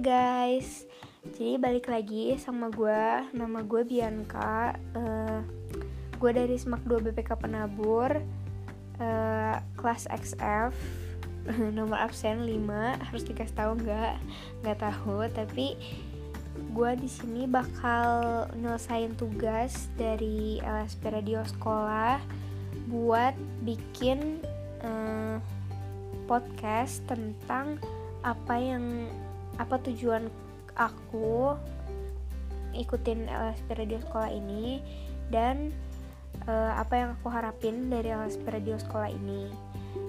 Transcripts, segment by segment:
guys, jadi balik lagi sama gue, nama gue Bianca. Uh, Gue dari SMAK 2 BPK Penabur. Uh, Kelas XF Nomor absen 5 Harus dikasih tahu nggak? Nggak tahu, tapi gue di sini bakal nyelesain tugas dari LSP Radio Sekolah buat bikin uh, podcast tentang apa yang apa tujuan aku ikutin LSP Radio Sekolah ini dan uh, apa yang aku harapin dari LSP Radio Sekolah ini?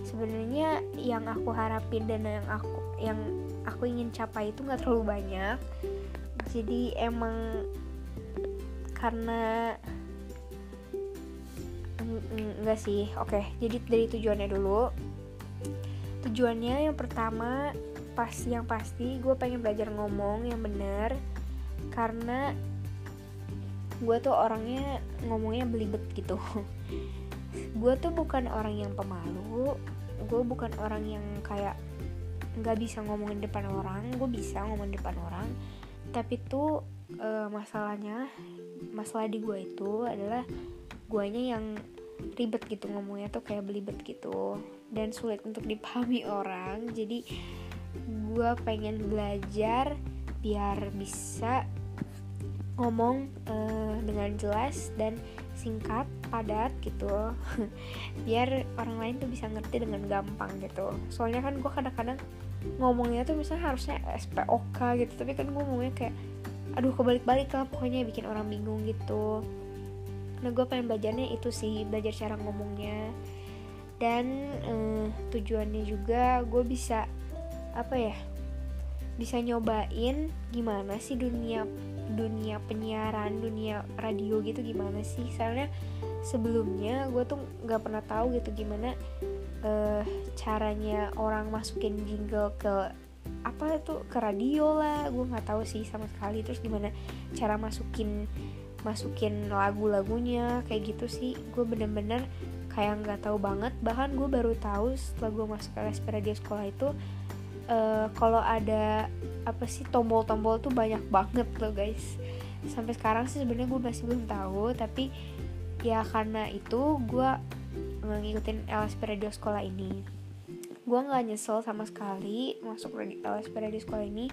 Sebenarnya yang aku harapin dan yang aku yang aku ingin capai itu nggak terlalu banyak. Jadi emang karena enggak sih? Oke jadi dari tujuannya dulu. Tujuannya yang pertama pas yang pasti gue pengen belajar ngomong yang benar karena gue tuh orangnya ngomongnya belibet gitu. Gue tuh bukan orang yang pemalu gue bukan orang yang kayak nggak bisa ngomongin depan orang gue bisa ngomong depan orang. Tapi tuh e, masalahnya masalah di gue itu adalah guanya yang ribet gitu ngomongnya tuh kayak belibet gitu dan sulit untuk dipahami orang. Jadi gue pengen belajar biar bisa ngomong uh, dengan jelas dan singkat padat gitu. Biar orang lain tuh bisa ngerti dengan gampang gitu. Soalnya kan gue kadang-kadang ngomongnya tuh misalnya harusnya SPOK gitu tapi kan gue ngomongnya kayak aduh kebalik-balik lah pokoknya bikin orang bingung gitu. Nah gue pengen belajarnya itu sih belajar cara ngomongnya. Dan uh, tujuannya juga gue bisa apa ya bisa nyobain gimana sih dunia dunia penyiaran dunia radio gitu gimana sih? Soalnya sebelumnya gue tuh nggak pernah tahu gitu gimana uh, caranya orang masukin jingle ke apa itu ke radio lah. Gue nggak tahu sih sama sekali. Terus gimana cara masukin masukin lagu-lagunya kayak gitu sih. Gue bener-bener kayak nggak tahu banget. Bahkan gue baru tahu setelah gue masuk ke radio sekolah itu uh, kalau ada apa sih tombol-tombol tuh banyak banget loh guys. Sampai sekarang sih sebenarnya gue masih belum tahu tapi ya karena itu gue ngikutin LSP radio sekolah ini. Gue nggak nyesel sama sekali masuk LSP radio sekolah ini.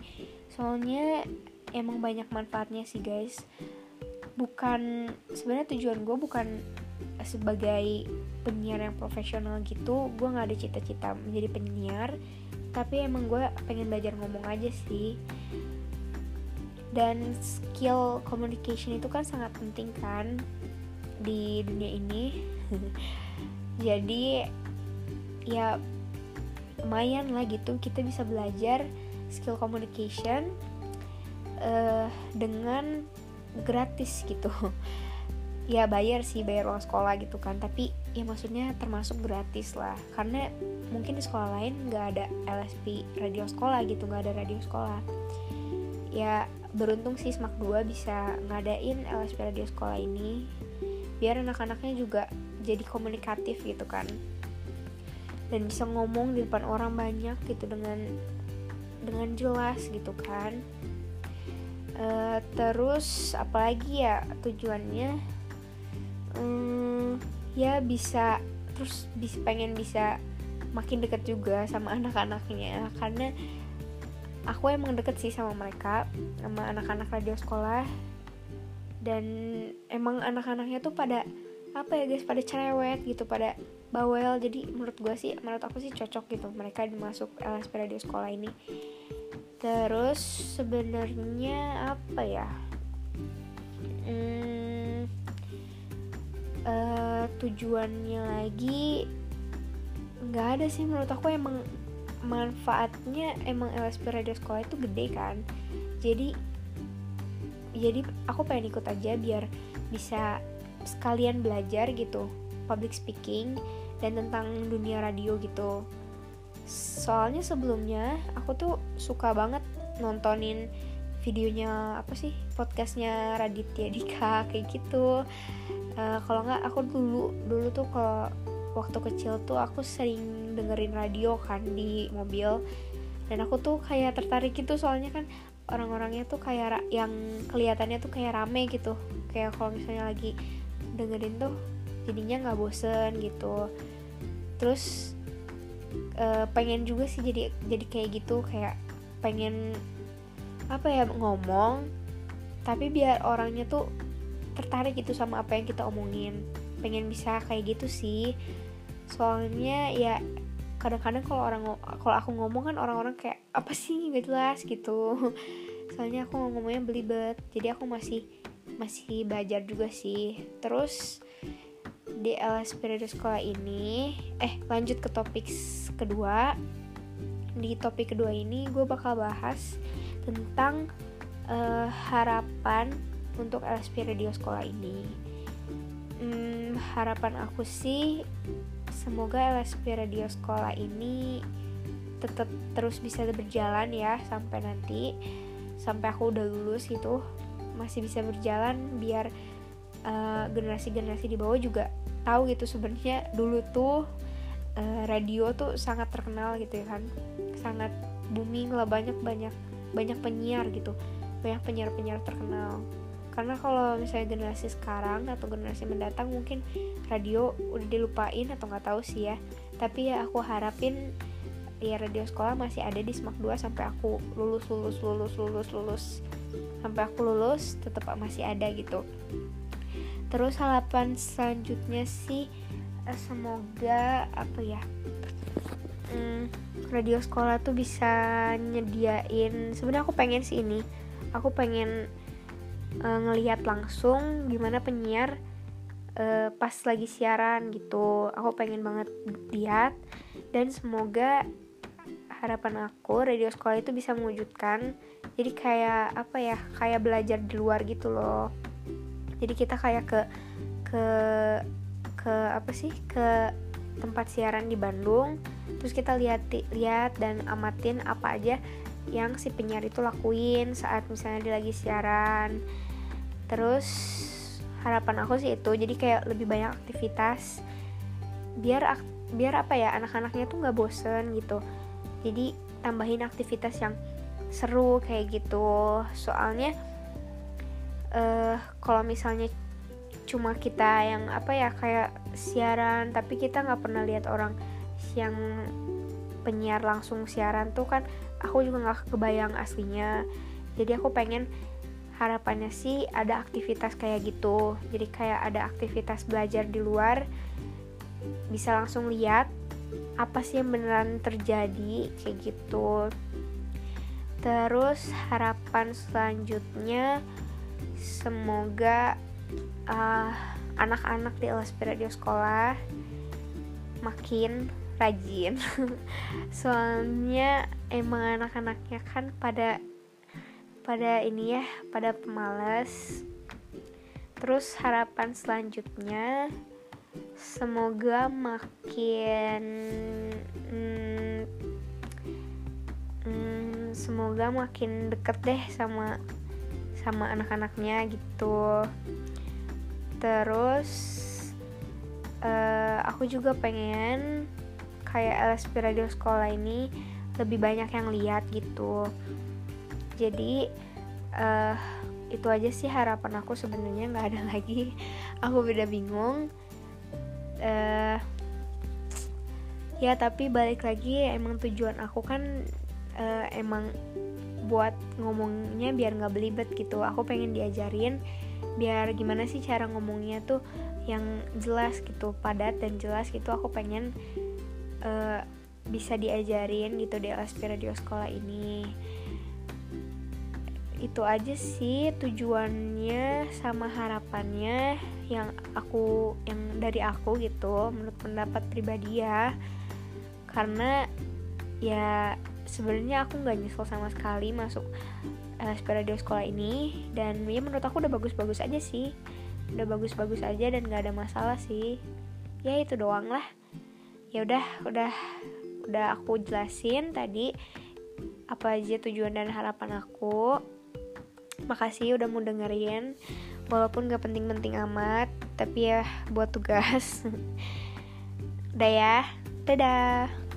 Soalnya emang banyak manfaatnya sih guys. Bukan sebenarnya tujuan gue bukan sebagai penyiar yang profesional gitu. Gue nggak ada cita-cita menjadi penyiar tapi emang gue pengen belajar ngomong aja sih. Dan skill communication itu kan sangat penting kan di dunia ini. Jadi ya lumayan lah gitu kita bisa belajar skill communication uh, dengan gratis gitu ya bayar sih bayar uang sekolah gitu kan. Tapi ya maksudnya termasuk gratis lah. Karena mungkin di sekolah lain nggak ada LSP radio sekolah gitu nggak ada radio sekolah. Ya beruntung sih SMAK 2 bisa ngadain LSP radio sekolah ini. Biar anak-anaknya juga jadi komunikatif gitu kan. Dan bisa ngomong di depan orang banyak gitu dengan dengan jelas gitu kan. Uh, terus apalagi ya tujuannya hmm, ya bisa terus bisa pengen bisa makin deket juga sama anak-anaknya. Karena aku emang deket sih sama mereka sama anak-anak radio sekolah. Dan emang anak-anaknya tuh pada apa ya guys pada cerewet gitu pada bawel. Jadi menurut gue sih menurut aku sih cocok gitu mereka dimasuk LSP radio sekolah ini. Terus sebenarnya apa ya? Hmm, tujuannya lagi nggak ada sih. Menurut aku emang manfaatnya emang LSP radio sekolah itu gede kan. Jadi jadi aku pengen ikut aja biar bisa sekalian belajar gitu public speaking dan tentang dunia radio gitu. Soalnya sebelumnya aku tuh suka banget nontonin videonya apa sih podcastnya Raditya Dika kayak gitu uh, kalau nggak aku dulu dulu tuh kalau waktu kecil tuh aku sering dengerin radio kan di mobil. Dan aku tuh kayak tertarik gitu soalnya kan orang-orangnya tuh kayak yang kelihatannya tuh kayak rame gitu. Kayak kalau misalnya lagi dengerin tuh jadinya nggak bosen gitu. Terus uh, pengen juga sih jadi jadi kayak gitu kayak pengen apa ya ngomong tapi biar orangnya tuh tertarik gitu sama apa yang kita omongin. Pengen bisa kayak gitu sih. Soalnya ya kadang-kadang kalau orang kalau aku ngomong kan orang-orang kayak apa sih? Nggak jelas gitu. Soalnya aku ngomongnya belibet. Jadi aku masih masih belajar juga sih. Terus di LS periode sekolah ini eh lanjut ke topik kedua. Di topik kedua ini gue bakal bahas tentang uh, harapan untuk LS periode sekolah ini. Hmm, harapan aku sih semoga LSP Radio Sekolah ini tetap terus bisa berjalan ya sampai nanti. Sampai aku udah lulus gitu masih bisa berjalan biar eh, generasi-generasi uh, di bawah juga tahu gitu sebenarnya dulu tuh uh, radio tuh sangat terkenal gitu ya kan. Sangat booming lah banyak banyak banyak penyiar gitu. Banyak penyiar-penyiar terkenal karena kalau misalnya generasi sekarang atau generasi mendatang mungkin radio udah dilupain atau nggak tahu sih ya. Tapi ya aku harapin ya radio sekolah masih ada di SMAK 2 sampai aku lulus lulus lulus lulus lulus. Sampai aku lulus tetap masih ada gitu. Terus harapan selanjutnya sih eh, semoga apa ya hmm, radio sekolah tuh bisa nyediain sebenarnya aku pengen sih ini. Aku pengen uh, ngelihat langsung gimana penyiar uh, pas lagi siaran gitu. Aku pengen banget lihat dan semoga harapan aku radio sekolah itu bisa mewujudkan. Jadi kayak apa ya kayak belajar di luar gitu loh. Jadi kita kayak ke ke ke apa sih ke tempat siaran di Bandung. Terus kita lihat lihat dan amatin apa aja yang si penyiar itu lakuin saat misalnya dia lagi siaran terus harapan aku sih itu jadi kayak lebih banyak aktivitas biar biar apa ya anak-anaknya tuh nggak bosen gitu. Jadi tambahin aktivitas yang seru kayak gitu. Soalnya uh, kalau misalnya cuma kita yang apa ya kayak siaran tapi kita nggak pernah lihat orang yang penyiar langsung siaran tuh kan aku juga nggak kebayang aslinya. Jadi aku pengen harapannya sih ada aktivitas kayak gitu. Jadi kayak ada aktivitas belajar di luar bisa langsung lihat apa sih yang beneran terjadi kayak gitu. Terus harapan selanjutnya semoga uh, anak-anak di LSP Radio Sekolah makin rajin. Soalnya emang anak-anaknya kan pada pada ini ya pada pemalas terus harapan selanjutnya semoga makin hmm, hmm, semoga makin deket deh sama sama anak-anaknya gitu. Terus uh, aku juga pengen kayak LSP radio sekolah ini lebih banyak yang lihat gitu jadi uh, itu aja sih harapan aku sebenarnya nggak ada lagi. Aku beda bingung. Uh, ya tapi balik lagi emang tujuan aku kan uh, emang buat ngomongnya biar nggak belibet gitu. Aku pengen diajarin biar gimana sih cara ngomongnya tuh yang jelas gitu padat dan jelas gitu. Aku pengen uh, bisa diajarin gitu di LSP Radio Sekolah ini itu aja sih tujuannya sama harapannya yang aku yang dari aku gitu menurut pendapat pribadi ya. Karena ya sebenarnya aku nggak nyesel sama sekali masuk uh, radio sekolah ini. Dan ya menurut aku udah bagus-bagus aja sih. Udah bagus-bagus aja dan nggak ada masalah sih. Ya itu doang lah. Ya udah udah udah aku jelasin tadi apa aja tujuan dan harapan aku Makasih udah mau dengerin. Walaupun gak penting-penting amat Tapi ya buat tugas. Udah ya Dadah